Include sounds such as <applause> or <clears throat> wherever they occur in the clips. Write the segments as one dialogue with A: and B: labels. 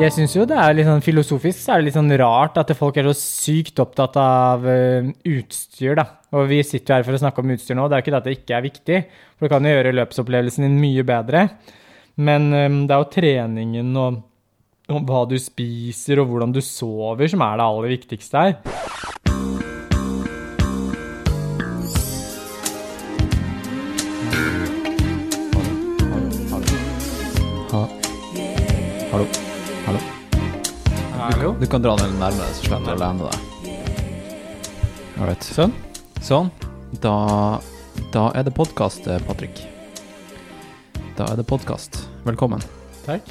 A: Jeg syns jo det er litt sånn filosofisk så er det litt sånn rart at folk er så sykt opptatt av uh, utstyr, da. Og vi sitter jo her for å snakke om utstyr nå. Det er jo ikke det at det ikke er viktig, for det kan jo gjøre løpsopplevelsen din mye bedre. Men um, det er jo treningen og, og hva du spiser og hvordan du sover som er det aller viktigste her.
B: Du kan dra den nærmere, så slipper du å lene deg. Alright.
A: Sånn.
B: Sånn. Da, da er det podkast, Patrick. Da er det podkast. Velkommen.
A: Takk.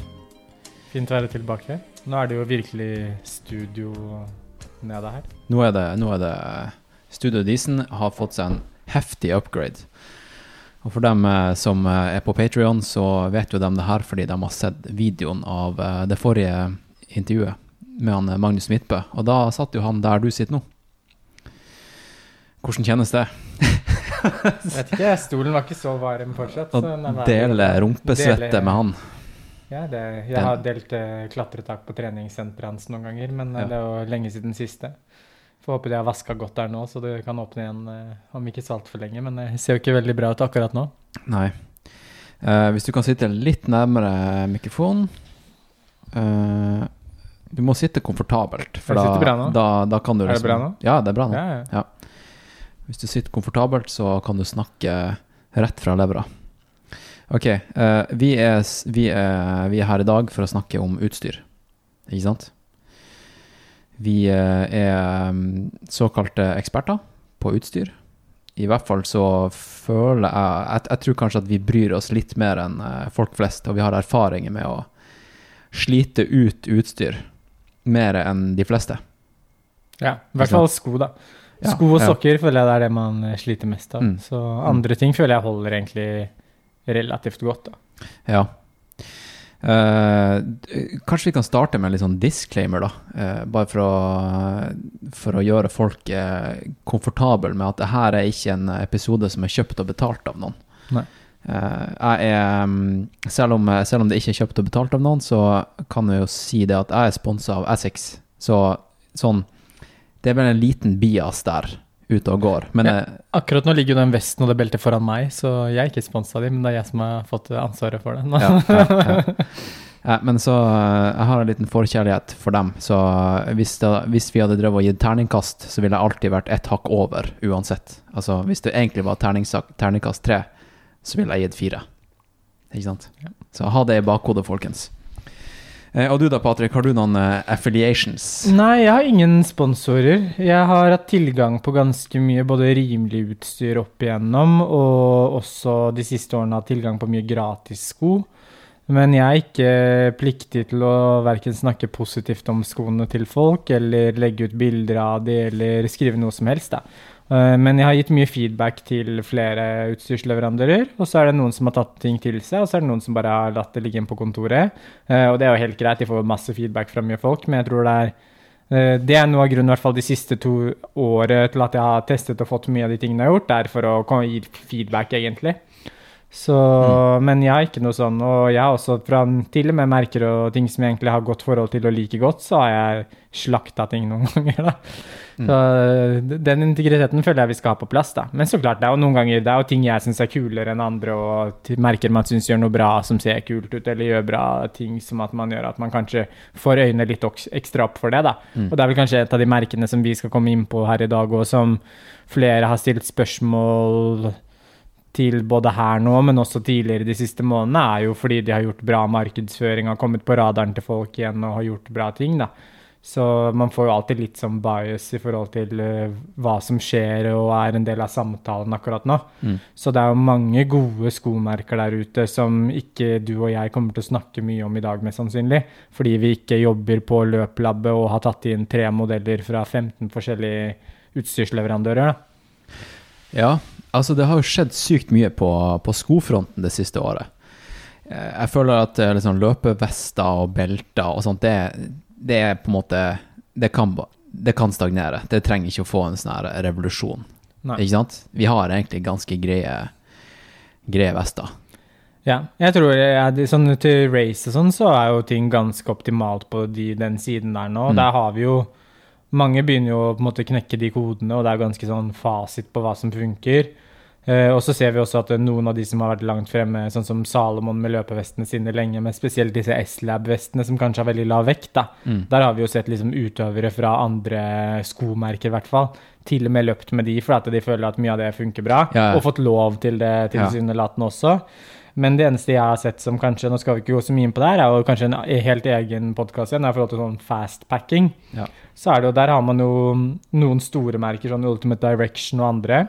A: Fint å være tilbake. Nå er det jo virkelig studio nede her.
B: Nå er det, nå er det Studio Disen har fått seg en heftig upgrade. Og for dem eh, som eh, er på Patrion, så vet jo de det her fordi de har sett videoen av eh, det forrige intervjuet med han eh, Magnus Midtbø. Og da satt jo han der du sitter nå. Hvordan kjennes det?
A: jeg Vet ikke, stolen var ikke så varm fortsatt.
B: Å dele rumpesvette
A: dele-
B: med han.
A: Ja, det, jeg
B: Den-
A: har delt eh, klatretak på treningssenteret hans noen ganger, men eh,
B: Ja.
A: det er jo lenge siden siste. Får håpe de har vaska godt der nå, så det kan åpne igjen om ikke så altfor lenge. Men det ser jo ikke veldig bra ut akkurat nå.
B: Nei. Uh, hvis du kan sitte litt nærmere mikrofonen eh, Du må sitte komfortabelt. For da,
A: bra nå.
B: Da, da kan du
A: Er det
B: liksom,
A: bra nå?
B: Ja, det er bra nå.
A: Ja, ja.
B: Hvis du sitter komfortabelt, så kan du snakke rett fra levra. Ok, uh, vi, er, vi, er, vi er her i dag for å snakke om utstyr, ikke sant? Vi eh, er mm, såkalte eksperter på utstyr. I hvert fall så føler jeg, jeg Jeg tror kanskje at vi bryr oss litt mer enn eh, folk flest, og vi har erfaringer med å slite ut utstyr mer enn de fleste.
A: ja. I hvert fall sko, da.
B: Ja,
A: Sko og
B: ja.
A: sokker føler jeg det er det man eh, sliter mest av.
B: Mm.
A: Så andre ting føler jeg holder egentlig relativt godt, da.
B: Ja. Eh, kanskje vi kan starte med en litt sånn disclaimer, da. Eh, bare for å, for å gjøre folk uh, komfortable med at det her er ikke en episode som er kjøpt og betalt av noen.
A: Nei.
B: Eh, jeg er mm, selv om, selv om det ikke er kjøpt og betalt av noen, så kan jeg jo si det at jeg er sponsa av Essex. Så sånn Det er vel en liten bias der ute og går. Men
A: Ja.
B: eh,
A: Akkurat nå ligger jo den vesten og det beltet foran meg, så jeg er ikke sponsa av dem, men det er jeg som har fått ansvaret for det.
B: ja, ja, ja. <laughs> Men så eh, Jeg har en liten forkjærlighet for dem. Så eh, hvis, det, hvis vi hadde drevet og gitt terningkast, så ville jeg alltid vært ett hakk over uansett. Altså hvis det egentlig var terningkast tre, så ville jeg gitt fire. Ikke sant?
A: Ja.
B: Så ha det i bakhodet, folkens. Eh, og du da, Patrick, har du noen eh, affiliations?
A: Nei, jeg har ingen sponsorer. Jeg har hatt tilgang på ganske mye både rimelig utstyr opp igjennom, og også de siste årene hatt tilgang på mye gratis sko. Men jeg er ikke pliktig til å verken snakke positivt om skoene til folk, eller legge ut bilder av de, eller skrive noe som helst. da. Eh, Men jeg har gitt mye feedback til flere utstyrsleverandører, og så er det noen som har tatt ting til seg, og så er det noen som bare har latt det ligge inn på kontoret. Eh, Og det er jo helt greit, de får masse feedback fra mye folk, men jeg tror det er eh, det er noe av grunnen hvert fall de siste to året til at jeg har testet og fått mye av de tingene jeg har gjort, er for å gi feedback, egentlig. Så, Men jeg har ikke noe sånn, og jeg har også fra til og med merker og ting som jeg egentlig har godt forhold til og liker godt, så har jeg slakta ting noen <laughs> ganger, da. Så den integriteten føler jeg vi skal ha på plass, da. Men så klart, det er jo noen ganger det er jo ting jeg syns er kulere enn andre, og merker man syns gjør noe bra som ser kult ut, eller gjør bra ting som at man gjør at man kanskje får øynene litt ekstra opp for det, da. Og det er vel kanskje et av de merkene som vi skal komme inn på her i dag, og som flere har stilt spørsmål til både her nå, men også tidligere de siste månedene, er jo fordi de har gjort bra markedsføring, har kommet på radaren til folk igjen og har gjort bra ting, da. Så man får jo alltid litt sånn bias i forhold til uh, hva som skjer og er en del av samtalen akkurat nå.
B: Mm.
A: Så det er jo mange gode skomerker der ute som ikke du og jeg kommer til å snakke mye om i dag, mest sannsynlig. Fordi vi ikke jobber på løplabbet og har tatt inn tre modeller fra 15 forskjellige utstyrsleverandører. Da.
B: Ja, altså det har jo skjedd sykt mye på, på skofronten det siste året. Eh, Jeg føler at eh, liksom løpevester og belter og sånt, det, det er på en måte det kan, det kan stagnere. Det trenger ikke å få en sånn her revolusjon.
A: Nei.
B: Ikke sant? Vi har egentlig ganske greie, greie vester.
A: Ja, jeg tror ja, sånn til race og sånn, så er jo ting ganske optimalt på de, den siden der nå.
B: Mm.
A: Der har vi jo Mange begynner jo å på en måte knekke de kodene, og det er ganske sånn fasit på hva som funker. Eh, og så ser vi også at noen av de som har vært langt fremme, sånn som Salomon med løpevestene sine lenge, med spesielt disse S-Lab-vestene som kanskje har veldig lav vekt, da.
B: Mm.
A: Der har vi jo sett liksom utøvere fra andre skomerker, i hvert fall, til og med løpt med de, fordi at de føler at mye av det funker bra,
B: Ja, ja.
A: og fått lov til det
B: Ja.
A: også. Men det eneste jeg har sett som kanskje, nå skal vi ikke gå så mye inn på det her, er jo kanskje en helt egen podkast igjen, i forhold til sånn fastpacking.
B: Ja.
A: Så er det jo, der har man jo noen store merker, sånn Ultimate Direction og andre.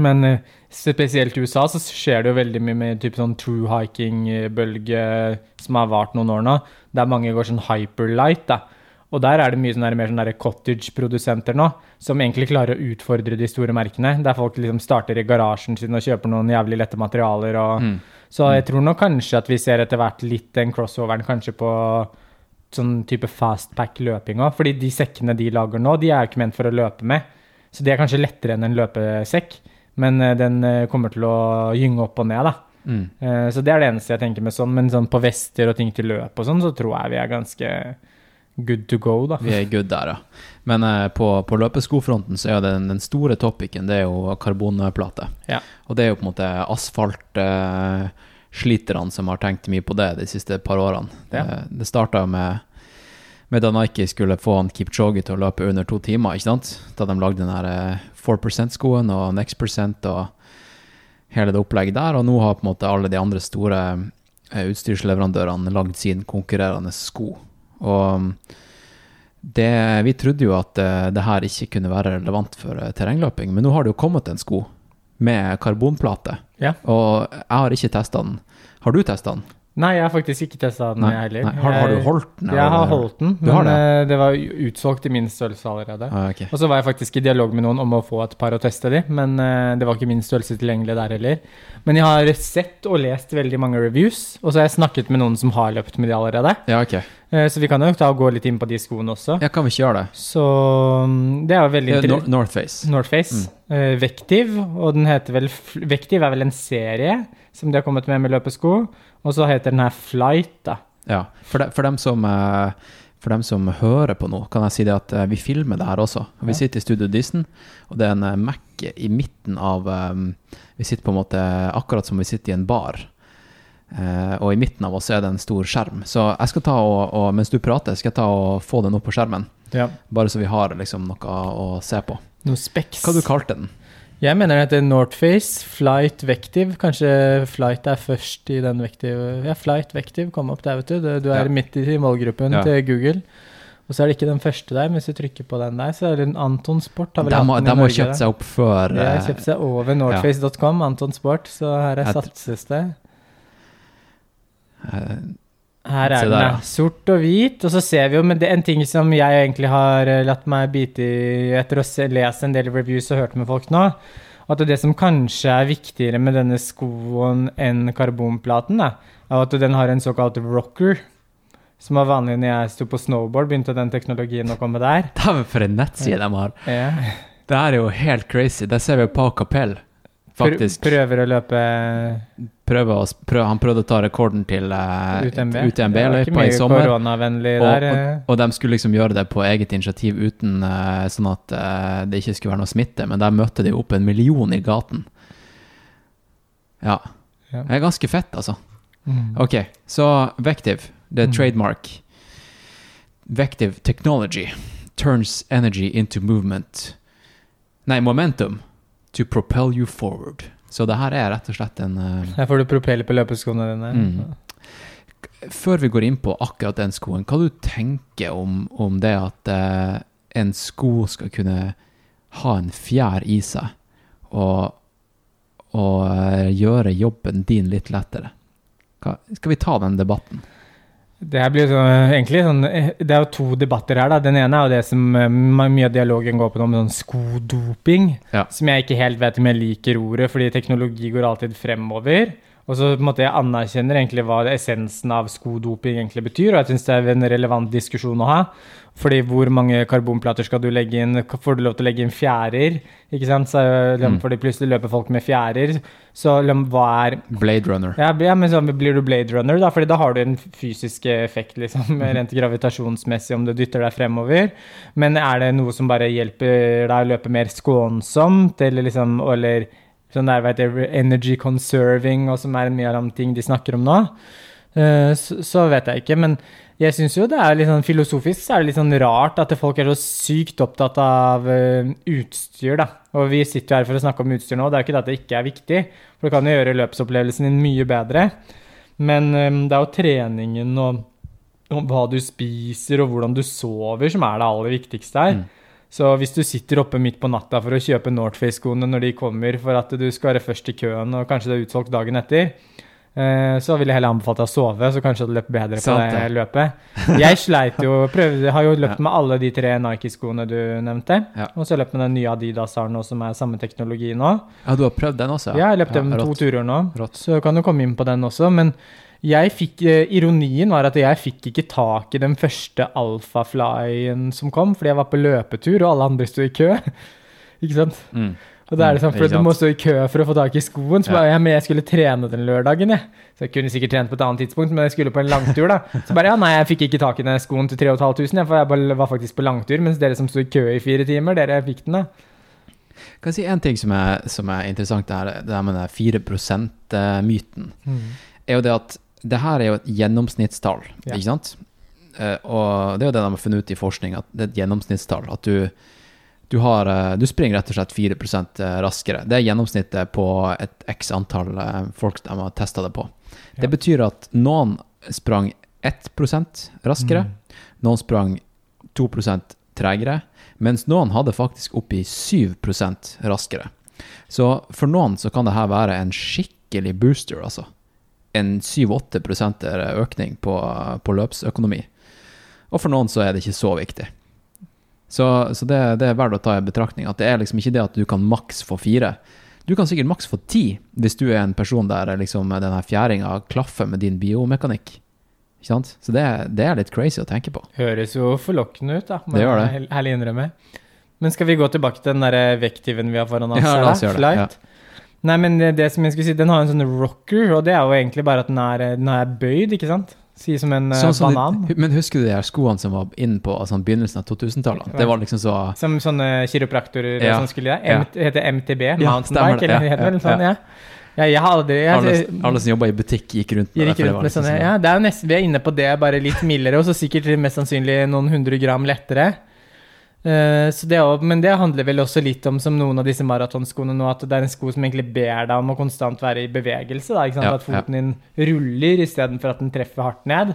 A: Men eh, spesielt i USA så skjer det jo veldig mye med type sånn true hiking-bølge som har vart noen år nå, der mange går sånn hyperlight, da. Og der er det mye sånn der, mer sånn cottage-produsenter nå, som egentlig klarer å utfordre de store merkene. Der folk liksom starter i garasjen sin og kjøper noen jævlig lette materialer. Og,
B: Mm.
A: Så jeg tror nok kanskje at vi ser etter hvert litt den crossoveren kanskje på sånn type fastpack-løping òg. Fordi de sekkene de lager nå, de er ikke ment for å løpe med. Så de er kanskje lettere enn en løpesekk, men eh, den eh, kommer til å gynge opp og ned, da.
B: Mm.
A: Eh, Så det er det eneste jeg tenker med sånn, men sånn på vester og ting til løp og sånn, så tror jeg vi er ganske good to go, da.
B: Vi er good der, ja. Men eh, på, på løpeskofronten så er jo den, den store topicen det er jo karbonplate.
A: Ja.
B: Og det er jo på en måte asfaltsliterne som har tenkt mye på det de siste par årene.
A: Ja.
B: Det, det starta med, med da Nike skulle få han Kipchoge til å løpe under to timer, ikke sant? Da de lagde den her eh, 4 %-skoen og Next Percent og hele det opplegget der, og nå har på en måte alle de andre store eh, utstyrsleverandørene lagd sin konkurrerende sko. Og mm, det, vi trodde jo at eh, det her ikke kunne være relevant for eh, terrengløping, men nå har det jo kommet en sko med karbonplate,
A: Ja.
B: og jeg har ikke testa den. Har du testa den?
A: Nei, jeg har faktisk ikke testa den, jeg heller.
B: Nei. Har, har du holdt den?
A: Jeg har holdt den, men det? det var utsolgt i min størrelse allerede.
B: Ah, okay.
A: Og så var jeg faktisk i dialog med noen om å få et par å teste de, men eh, det var ikke min størrelse tilgjengelig der heller. Men jeg har sett og lest veldig mange reviews, og så har jeg snakket med noen som har løpt med de allerede.
B: Ja, ok.
A: Eh, så vi kan jo da gå litt inn på de skoene også.
B: Ja, kan vi ikke gjøre det?
A: Så mm, det er jo veldig
B: det er Northface.
A: Northface. eh, Vektiv, og den heter vel Vektiv er vel en serie som de har kommet med med løpesko, og så heter den her Flight, da.
B: Ja, for, de, for, dem som, eh, for dem som hører på nå, kan jeg si det at vi filmer det her også. Vi sitter i Studio Disney, og det er en Mac i midten av Vi sitter på en måte akkurat som vi sitter i en bar. Eh, og i midten av oss er det en stor skjerm. Så jeg skal ta og, og mens du prater, skal jeg ta og få den opp på skjermen.
A: Ja.
B: Bare så vi har liksom noe å se på.
A: Noe speks.
B: Hva du kalte den?
A: Jeg mener det heter Northface, Flight Vektiv. Kanskje Flight er først i den Vektiv Ja, Flight Vektiv kom opp der, vet du. Du, er
B: Ja.
A: midt i målgruppen
B: Ja.
A: til Google. Og så er det ikke den første der, men hvis du trykker på den der, så er det en Anton Sport. Har vel
B: De må,
A: den
B: de må kjøpt seg opp før
A: De har
B: eh,
A: kjøpt seg over Northface.com, Anton Sport, så her er satses det.
B: Eh,
A: Her er den,
B: der,
A: ja. Sort og hvit. Og så ser vi jo, men det er en ting som jeg egentlig har eh, latt meg bite i etter å se, lese en del reviews og hørt med folk nå, at det som kanskje er viktigere med denne skoen enn karbonplaten, da, er at den har en såkalt rocker. Som var vanlig når jeg sto på snowboard, begynte den teknologien å komme der. <laughs>
B: Dæven, for en nettside de har.
A: Ja.
B: Det er jo helt crazy. Der ser vi jo Pau Capell, faktisk.
A: Prøver å løpe
B: Prøver å, prøve, han prøvde å ta rekorden til uh,
A: UTMB, UTMB
B: løypa i sommer. Og, og,
A: eh.
B: og de skulle liksom gjøre det på eget initiativ uten uh, sånn at uh, det ikke skulle være noe smitte, men der møtte de opp en million i gaten. Ja.
A: Ja.
B: Det er ganske fett, altså.
A: Mm.
B: Ok, så Vective, det er
A: Mm.
B: trademark. Vective technology turns energy into movement Nei, momentum to propel you forward. Så det her er rett og slett en eh,
A: Her får du propeller på løpeskoene dine.
B: Mm. Før vi går inn på akkurat den skoen, hva du tenker om, om det at uh, en sko skal kunne ha en fjær i seg og, og uh, gjøre jobben din litt lettere? Hva, skal vi ta den debatten?
A: Det sånn, egentlig sånn eh, Det er jo to debatter her. da. Den ene er jo det som eh, mye av dialogen går på om sånn skodoping.
B: Ja.
A: Som jeg ikke helt vet om jeg liker ordet, fordi teknologi går alltid fremover. Og så på en måte jeg anerkjenner egentlig hva essensen av skodoping egentlig betyr, og jeg syns det er en relevant diskusjon å ha. Fordi hvor mange karbonplater skal du legge inn? Får du lov til å legge inn fjærer? Ikke sant? Så,
B: Mm.
A: Fordi plutselig løper folk med fjærer. Så hva er
B: Blade Runner.
A: ja, ja, men så blir du Blade Runner, da, fordi da har du en fysisk effekt, liksom, <laughs> rent gravitasjonsmessig, om du dytter deg fremover. Men er det noe som bare hjelper deg å løpe mer skånsomt, eller liksom Eller sånn der, vet energy conserving, og som er mye av de ting de snakker om nå, eh, så, så vet jeg ikke. Men jeg syns jo det er litt sånn filosofisk så er det litt sånn rart at folk er så sykt opptatt av eh, utstyr, da. Og vi sitter jo her for å snakke om utstyr nå, det er jo ikke det at det ikke er viktig, for det kan jo gjøre løpsopplevelsen din mye bedre. Men eh, det er jo treningen og, og hva du spiser og hvordan du sover som er det aller viktigste her.
B: Mm.
A: Så hvis du sitter oppe midt på natta for å kjøpe Northface-skoene når de kommer for at du skal være først i køen og kanskje det er utsolgt dagen etter, eh, så vil jeg heller anbefale deg å sove, så kanskje du løper bedre på
B: Sant
A: det
B: det.
A: løpet. Jeg sleit jo, prøvde, har jo løpt
B: Ja.
A: med alle de tre Nike-skoene du nevnte.
B: Ja.
A: Og så har jeg løpt med den nye Adidas-aren som er samme teknologi nå.
B: Ja, du har prøvd den også?
A: Ja, ja jeg har løpt med to turer nå,
B: Rått.
A: så kan du komme inn på den også. Men jeg fikk, eh, ironien var at jeg fikk ikke tak i den første alfaflyen som kom, fordi jeg var på løpetur, og alle andre sto i kø. <laughs> ikke sant?
B: Mm.
A: Og da er det sånn,
B: Mm,
A: for Du må stå i kø for å få tak i skoen. Så bare, ja, men jeg skulle trene den lørdagen, jeg. Så jeg kunne sikkert trent på et annet tidspunkt, men jeg skulle på en langtur, da. <laughs> Så bare ja, nei, jeg fikk ikke tak i den skoen til 3500, jeg, for jeg bare var faktisk på langtur, mens dere som sto i kø i fire timer, dere fikk den, da.
B: Kan jeg si en ting som er, som er interessant, det, her, det her med den 4 %-myten, er jo det at det her er jo et gjennomsnittstall,
A: Ja.
B: ikke sant? Eh, og det er jo det de har funnet ut i forskning, at det er et gjennomsnittstall. At du, du, har, eh, du springer rett og slett 4% raskere. Det er gjennomsnittet på et x antall eh, folk de har testa det på.
A: Ja.
B: Det betyr at noen sprang 1 raskere,
A: Mm.
B: noen sprang 2% tregere, mens noen hadde faktisk oppi 7% raskere. Så for noen så kan det her være en skikkelig booster, altså. En 7-8 økning på, på løpsøkonomi. Og for noen så er det ikke så viktig. Så, så det, det er verdt å ta i betraktning at det er liksom ikke det at du kan maks få fire. Du kan sikkert maks få ti hvis du er en person der liksom denne fjæringa klaffer med din biomekanikk. Ikke sant? Så det, det er litt crazy å tenke på.
A: Høres jo forlokkende ut, da. må
B: Det gjør det.
A: Herlig innrømme. Men skal vi gå tilbake til den der vekttyven vi har foran oss?
B: Ja, la oss gjøre det,
A: Flight? Nei, men det, det som jeg skulle si, den har en sånn rocker, og det er jo egentlig bare at den er, den er bøyd, ikke sant? Si som en eh,
B: Sånn
A: banan.
B: de, men husker du de her skoene som var inn på altså, begynnelsen av 2000-tallet? Det var liksom så
A: Som sånne kiropraktorer
B: Ja,
A: som skulle det.
B: ja.
A: M heter MTB,
B: Ja, stemmer
A: bike, eller
B: ja,
A: heter det
B: ja,
A: sånn, ja. ja. Jeg har aldri jeg,
B: alle, alle som jobba i butikk, gikk rundt
A: med,
B: det,
A: gikk
B: det
A: rundt med
B: liksom
A: sånne,
B: sånn-
A: ja, det er jo nesten, Vi er inne på det, bare litt mildere, og så sikkert mest sannsynlig noen hundre gram lettere. Eh, så det også, men det handler vel også litt om, som noen av disse maratonskoene nå, at det er en sko som egentlig ber deg om å konstant være i bevegelse. Da?
B: Ja,
A: at foten din ruller istedenfor at den treffer hardt ned.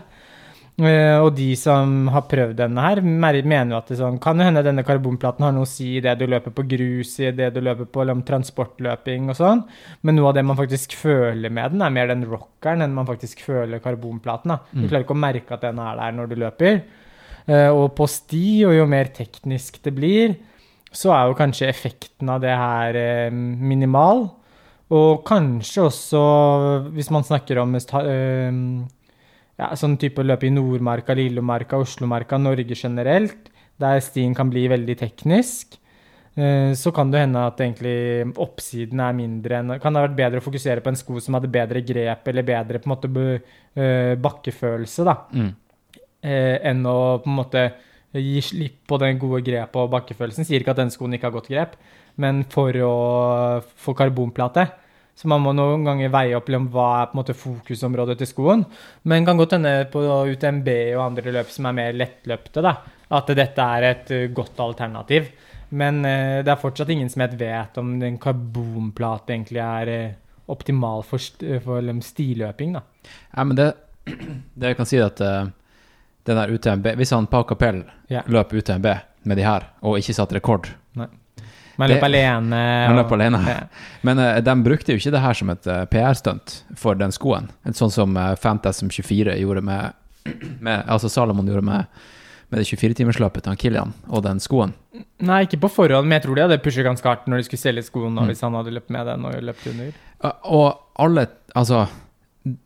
A: Eh, og de som har prøvd denne her, mener jo at det sånn, kan jo hende denne karbonplaten har noe å si i det du løper på grus, i det du løper på transportløping og sånn. Men noe av det man faktisk føler med den, er mer den rockeren enn man faktisk føler karbonplaten. Da. Du
B: Mm.
A: klarer ikke å merke at den er der når du løper. Eh, og på sti, og jo mer teknisk det blir, så er jo kanskje effekten av det her eh, minimal. Og kanskje også, hvis man snakker om eh, ja, sånn type løp i Nordmarka, Lillomarka, Oslomarka, Norge generelt, der stien kan bli veldig teknisk, så kan det hende at egentlig oppsiden er mindre enn Kan det ha vært bedre å fokusere på en sko som hadde bedre grep eller bedre på en måte bakkefølelse, da,
B: Mm.
A: Eh, enn å på en måte gi slipp på den gode grepet og bakkefølelsen. Sier ikke at denne skoen ikke har godt grep, men for å få karbonplate så man må noen ganger veie opp liksom, hva er på en måte fokusområdet til skoen. Men kan godt hende på UTMB og andre løp som er mer lettløpte, da, at dette er et eh, godt alternativ. Men eh, det er fortsatt ingen som helt vet om den karbonplate egentlig er eh, optimal for, for liksom, stiløping. da.
B: Ja, men det, <clears throat> det jeg kan si er at eh, den der UTMB Hvis han Pau Capell
A: Ja.
B: løp UTMB med de her, og ikke satt rekord
A: Man
B: Det-
A: alene.
B: Man
A: og-
B: løp alene.
A: Ja.
B: Men uh, de brukte jo ikke det her som et uh, PR-stunt for den skoen. Et sånn som uh, Fantasm 24 gjorde med, <clears throat> med Altså Salomon gjorde med, med det 24-timersløpet til han Kilian og den skoen.
A: Nei, ikke på forhånd, men jeg tror de hadde pusha ganske hardt når de skulle selge skoen, og hvis han hadde løpt med den og løpt under.
B: Uh, Og alle Altså,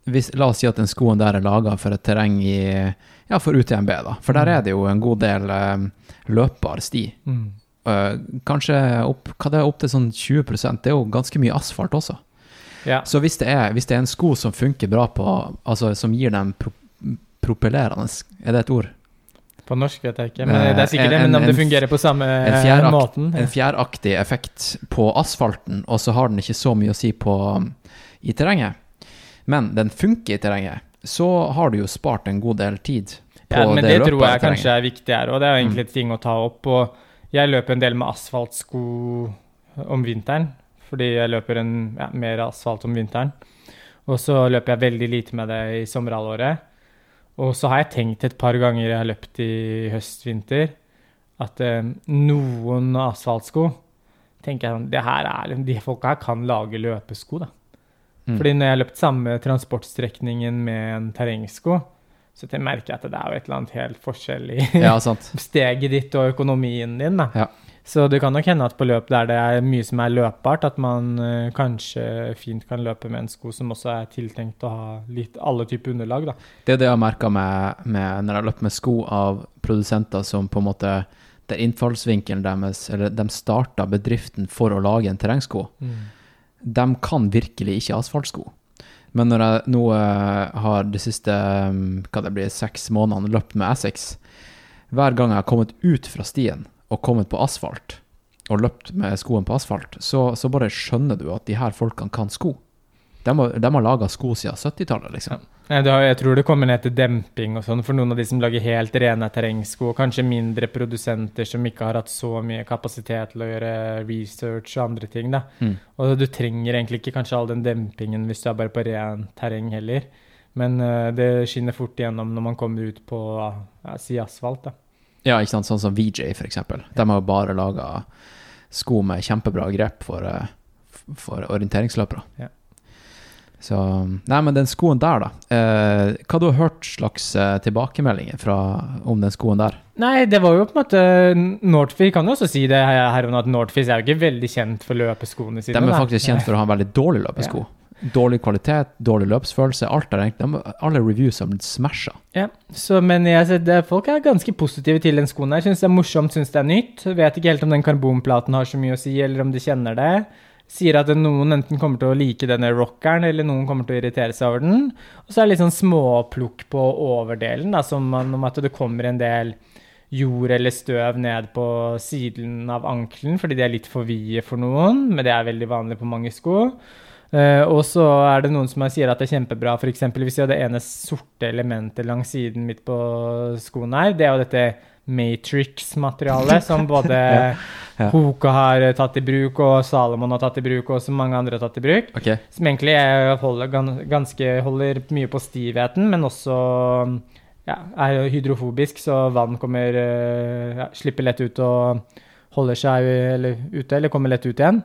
B: hvis, la oss si at den skoen der er laga for et terreng i Ja, for UTMB, da. For der
A: Mm.
B: er det jo en god del eh, løpbar sti.
A: Mm.
B: Uh, kanskje opp, hva det er opp til sånn 20% Det er jo ganske mye asfalt også.
A: Ja.
B: Så hvis det er, hvis det er en sko som funker bra på Altså som gir dem pro propellerende Er det et ord?
A: På norsk vet jeg ikke, men
B: Eh,
A: det er sikkert det. Men om
B: en-
A: det fungerer på samme
B: en fjærakt-
A: måten
B: En fjæraktig effekt på asfalten, og så har den ikke så mye å si på i terrenget. Men den funker i terrenget, så har du jo spart en god del tid på
A: Ja, men
B: det,
A: det, tror jeg kanskje
B: terrenget.
A: er viktig her, og det er jo
B: Mm.
A: egentlig et ting å ta opp. Og jeg løper en del med asfaltsko om vinteren, fordi jeg løper en, ja, mer asfalt om vinteren. Og så løper jeg veldig lite med det i sommerhalvåret. Og så har jeg tenkt et par ganger jeg har løpt i høst-vinter, at eh, noen asfaltsko tenker jeg sånn, De folka her kan lage løpesko, da.
B: Mm.
A: Fordi når jeg har løpt samme transportstrekningen med en terrengsko, så jeg merker jeg at det er jo et eller annet helt forskjell i
B: Ja, <laughs>
A: steget ditt og økonomien din. Da.
B: Ja.
A: Så det kan nok hende at på løp der det er mye som er løpbart, at man uh, kanskje fint kan løpe med en sko som også er tiltenkt å ha litt alle typer underlag. Da.
B: Det er det jeg har merka med, med når jeg har løpt med sko av produsenter som på en måte Der innfallsvinkelen deres Eller de starta bedriften for å lage en terrengsko. De kan virkelig ikke asfaltsko. Men når jeg nå eh, har de siste mm, hva det blir, seks månedene løpt med Essex, hver gang jeg har kommet ut fra stien og kommet på asfalt, og løpt med skoen på asfalt, så, så bare skjønner du at de her folkene kan sko. De har, de har laga sko siden 70-tallet, liksom.
A: Ja. har, jeg tror det kommer ned til demping og sånn for noen av de som lager helt rene terrengsko, og kanskje mindre produsenter som ikke har hatt så mye kapasitet til å gjøre research og andre ting. da.
B: Mm.
A: Og du trenger egentlig ikke kanskje all den dempingen hvis du er bare på ren terreng heller. Men uh, det skinner fort igjennom når man kommer ut på ja, si asfalt. da.
B: Ja, ikke sant, sånn som VJ, for eksempel. De har jo bare laga sko med kjempebra grep for, f- for orienteringsløpere.
A: Ja.
B: Så Nei, men den skoen der, da. Eh, hva du har hørt slags eh, tilbakemeldinger fra, om den skoen der?
A: Nei, det var jo på en måte Northfield kan jo også si det her at Northfield er jo ikke veldig kjent for løpeskoene sine.
B: De er
A: da.
B: faktisk kjent for å ha en veldig dårlig løpesko. Dårlig kvalitet, dårlig løpsfølelse. Alt er egentlig, alle reviews har blitt smasha.
A: Ja, så, men jeg, ser det, folk er ganske positive til den skoen. her. Syns det er morsomt, syns det er nytt. Vet ikke helt om den karbonplaten har så mye å si, eller om de kjenner det. Sier at noen enten kommer til å like denne rockeren, eller noen kommer til å irritere seg over den. Og så er det litt sånn småplukk på overdelen, da, som om at det kommer en del jord eller støv ned på siden av ankelen, fordi de er litt for vide for noen, men det er veldig vanlig på mange sko. Uh, og så er det noen som sier at det er kjempebra, f.eks. hvis jeg hadde ene sorte elementet langs siden midt på skoen her, det er jo dette Matrix-materialet, som <laughs> både
B: Ja.
A: Hoka har tatt i bruk, og Salomon har tatt i bruk, og så mange andre har tatt i bruk.
B: Okay.
A: Som egentlig er- holder, ganske, holder mye på stivheten, men også ja, er hydrofobisk, så vann kommer eh, ja, Slipper lett ut og holder seg eller, ute, eller kommer lett ut igjen.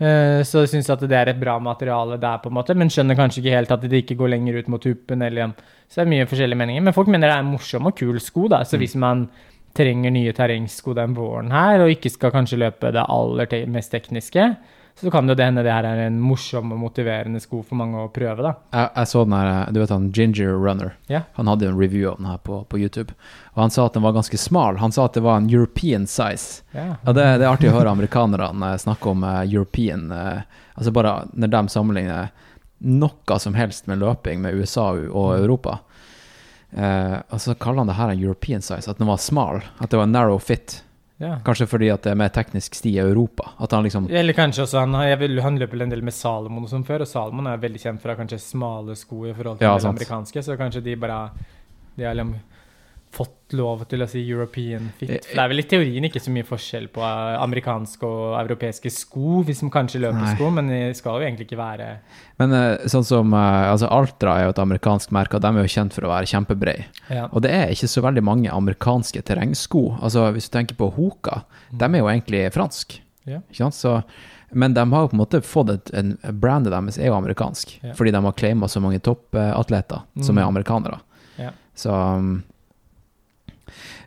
A: Eh, Så jeg syns at det er et bra materiale der, på en måte, men skjønner kanskje ikke helt at det ikke går lenger ut mot tuppen. Eller, så det er mye forskjellige meninger. Men folk mener det er en morsom og kul sko. da, Så hvis man trenger nye terrengsko den våren her, og ikke skal kanskje løpe det aller te mest tekniske, så kan det jo det hende det her er en morsom og motiverende sko for mange å prøve. da.
B: jeg, jeg så den her, du vet han Ginger Runner.
A: Ja.
B: Han hadde jo en review av den her på, på YouTube. Og han sa at den var ganske smal. Han sa at det var en European size.
A: Ja.
B: Og det, det er artig å høre amerikanerne eh, snakke om eh, European eh, Altså bare når de sammenligner noe som helst med løping med USA og Europa. Eh, og så kaller han det her en European size, at den var smal. At det var en narrow fit.
A: Ja.
B: Kanskje fordi at det er mer teknisk sti i Europa. At han liksom
A: Eller kanskje også han, vil, han løper en del med Salomon og sånn før, og Salomon er veldig kjent ha kanskje smale sko i forhold til
B: Ja,
A: de amerikanske, så kanskje de bare de har liksom fått lov til å si European fit. For det er vel i teorien ikke så mye forskjell på eh, amerikanske og europeiske sko, hvis de kanskje løper
B: Nei.
A: sko, men de skal jo egentlig ikke være
B: Men eh, sånn som eh, altså Altra er jo et amerikansk merke, og de er jo kjent for å være kjempebrede.
A: ja.
B: Og det er ikke så veldig mange amerikanske terrengsko. Altså Hvis du tenker på Hoka, de er jo egentlig fransk.
A: Ja.
B: Ikke sant? Så, men de har jo på en måte fått et, en Brandet deres er jo amerikansk,
A: Ja.
B: fordi de har claima så mange toppatleter som
A: Mm.
B: er amerikanere.
A: Ja.
B: Så eh,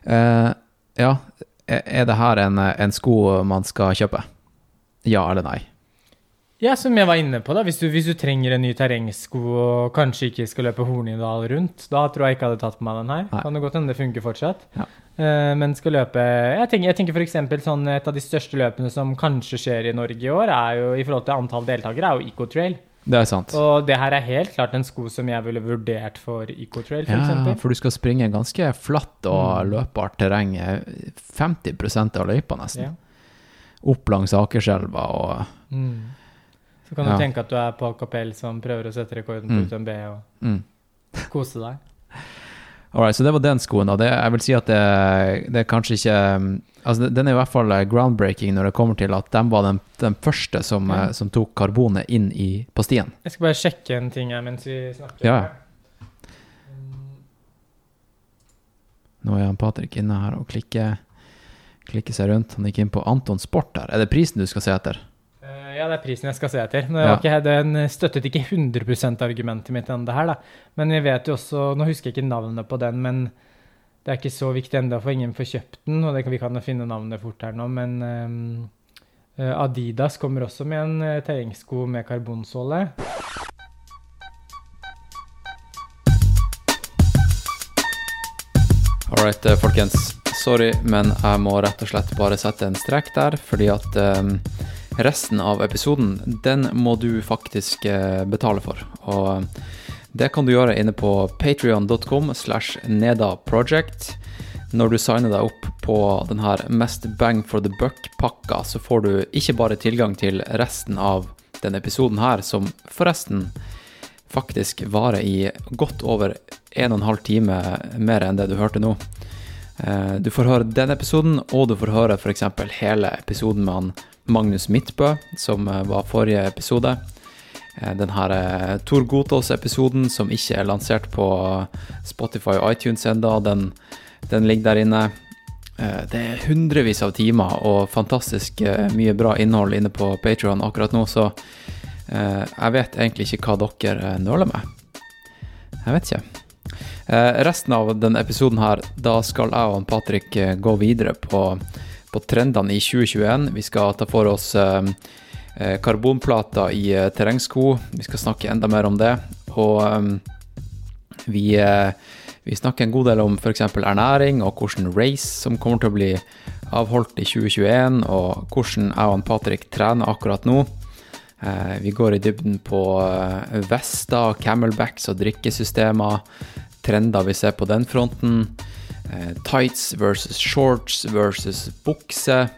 B: Ja, er det her en, en sko man skal kjøpe? Ja eller nei?
A: Ja, som jeg var inne på, da. Hvis du, hvis du trenger en ny terrengsko og kanskje ikke skal løpe Hornindal rundt, da tror jeg ikke jeg hadde tatt på meg den her.
B: Nei.
A: Kan det godt hende det funker fortsatt.
B: Ja.
A: Uh, men skal løpe Jeg tenker, jeg tenker f.eks. sånn et av de største løpene som kanskje skjer i Norge i år, er jo i forhold til antall deltakere, er jo Ecotrail.
B: Det er sant.
A: Og det her er helt klart en sko som jeg ville vurdert for Ecotrail,
B: Ja,
A: eksempel.
B: for du skal springe ganske flatt og
A: Mm.
B: løpbart terreng. eh, 50 av løypa, nesten.
A: Ja.
B: Opp langs Akerselva og
A: Mm. Så kan du
B: Ja.
A: tenke at du er Paul Capell som prøver å sette rekorden på
B: Mm.
A: UTMB og
B: mm.
A: kose deg. <laughs>
B: Alright, så det var den skoen. da. Det, jeg vil si at det, det er kanskje ikke um, Altså, den er i hvert fall eh, groundbreaking når det kommer til at de var den, den første som,
A: Ja.
B: eh, som tok karbonet inn i, på stien.
A: Jeg skal bare sjekke en ting her mens vi snakker.
B: Ja.
A: Mm.
B: Nå er han Patrick inne her og klikker, klikker seg rundt. Han gikk inn på Anton Sport her. Er det prisen du skal se etter?
A: Eh, Ja, det er prisen jeg skal se etter. Men
B: Ja.
A: ikke, den støttet ikke 100 argumentet mitt ennå, det her, da. Men jeg vet jo også Nå husker jeg ikke navnet på den, men det er ikke så viktig ennå, for ingen får kjøpt den. Og det, kan- vi kan jo finne navnet fort her nå, men eh, Adidas kommer også med en terrengsko med karbonsåle.
B: Alright, right, folkens. Sorry, men jeg må rett og slett bare sette en strek der, fordi at um, resten av episoden, den må du faktisk eh, betale for. Og eh, det kan du gjøre inne på patrion.com slash nedaproject. Når du signer deg opp på denne mest bang for the buck-pakka, så får du ikke bare tilgang til resten av denne episoden her, som forresten faktisk varer i godt over en og en halv time mer enn det du hørte nå. Eh, Du får høre den episoden, og du får høre f.eks. hele episoden med han Magnus Midtbø, som eh, var forrige episode. Eh, Den her eh, Tor Gotaas-episoden, som ikke er lansert på Spotify og iTunes ennå, den, den ligger der inne. Det er hundrevis av timer og fantastisk mye bra innhold inne på Patreon akkurat nå, så jeg vet egentlig ikke hva dere nøler med. Jeg vet ikke. Resten av denne episoden her, da skal jeg og Patrick gå videre på, på trendene i 2021. Vi skal ta for oss eh, eh, karbonplater i eh, terrengsko. Vi skal snakke enda mer om det. Og vi, vi snakker en god del om f.eks. ernæring og hvordan race som kommer til å bli avholdt i 2021, og hvordan jeg og Patrick trener akkurat nå. Vi går i dybden på vester, camelbacks og drikkesystemer, trender vi ser på den fronten. Eh, Tights versus shorts versus bukse.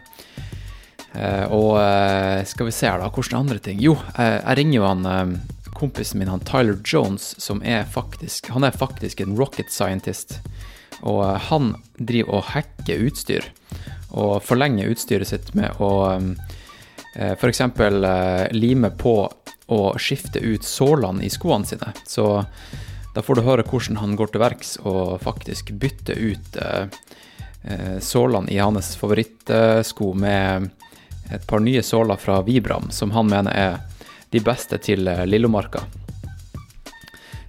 B: Eh, Og eh, skal vi se her, da, hvilke andre ting? Jo, jeg ringer jo han kompisen min, han Tyler Jones, som er faktisk Han er faktisk en rocket scientist. Og han driver og hacker utstyr. Og forlenger utstyret sitt med å f.eks. Lime på og skifte ut sålene i skoene sine. Så da får du høre hvordan han går til verks og faktisk bytter ut eh, eh, sålene i hans favorittsko med et par nye såler fra Vibram, som han mener er de beste til eh, Lillomarka.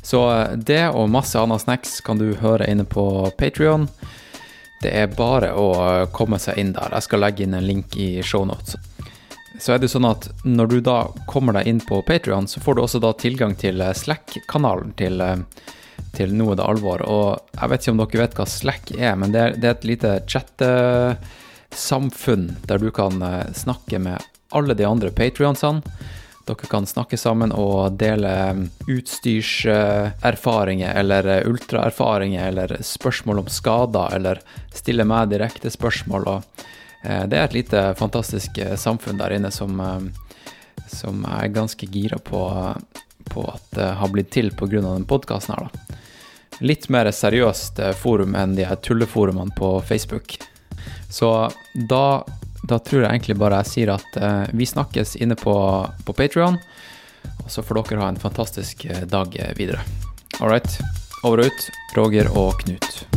B: Så eh, det og masse annet snacks kan du høre inne på Patrion. Det er bare å komme seg inn der. Jeg skal legge inn en link i shownotes. Så er det sånn at når du da kommer deg inn på Patrion, så får du også da tilgang til eh, Slack-kanalen til, eh, til Nå er det alvor. Og jeg vet ikke om dere vet hva Slack er, men det er, det er et lite chattesamfunn der du kan eh, snakke med alle de andre patrionsene. Dere kan snakke sammen og dele utstyrserfaringer eller ultraerfaringer eller spørsmål om skader, eller stille meg direkte spørsmål. og Det er et lite fantastisk eh, samfunn der inne som, eh, som er ganske gira på, på at det har blitt til pga. den podkasten her, da. Litt mer seriøst eh, forum enn de her tulleforumene på Facebook. Så da, da tror jeg egentlig bare jeg sier at eh, vi snakkes inne på, på Patrion. Og så får dere ha en fantastisk eh, dag eh, videre. All right. Over og ut. Roger og Knut.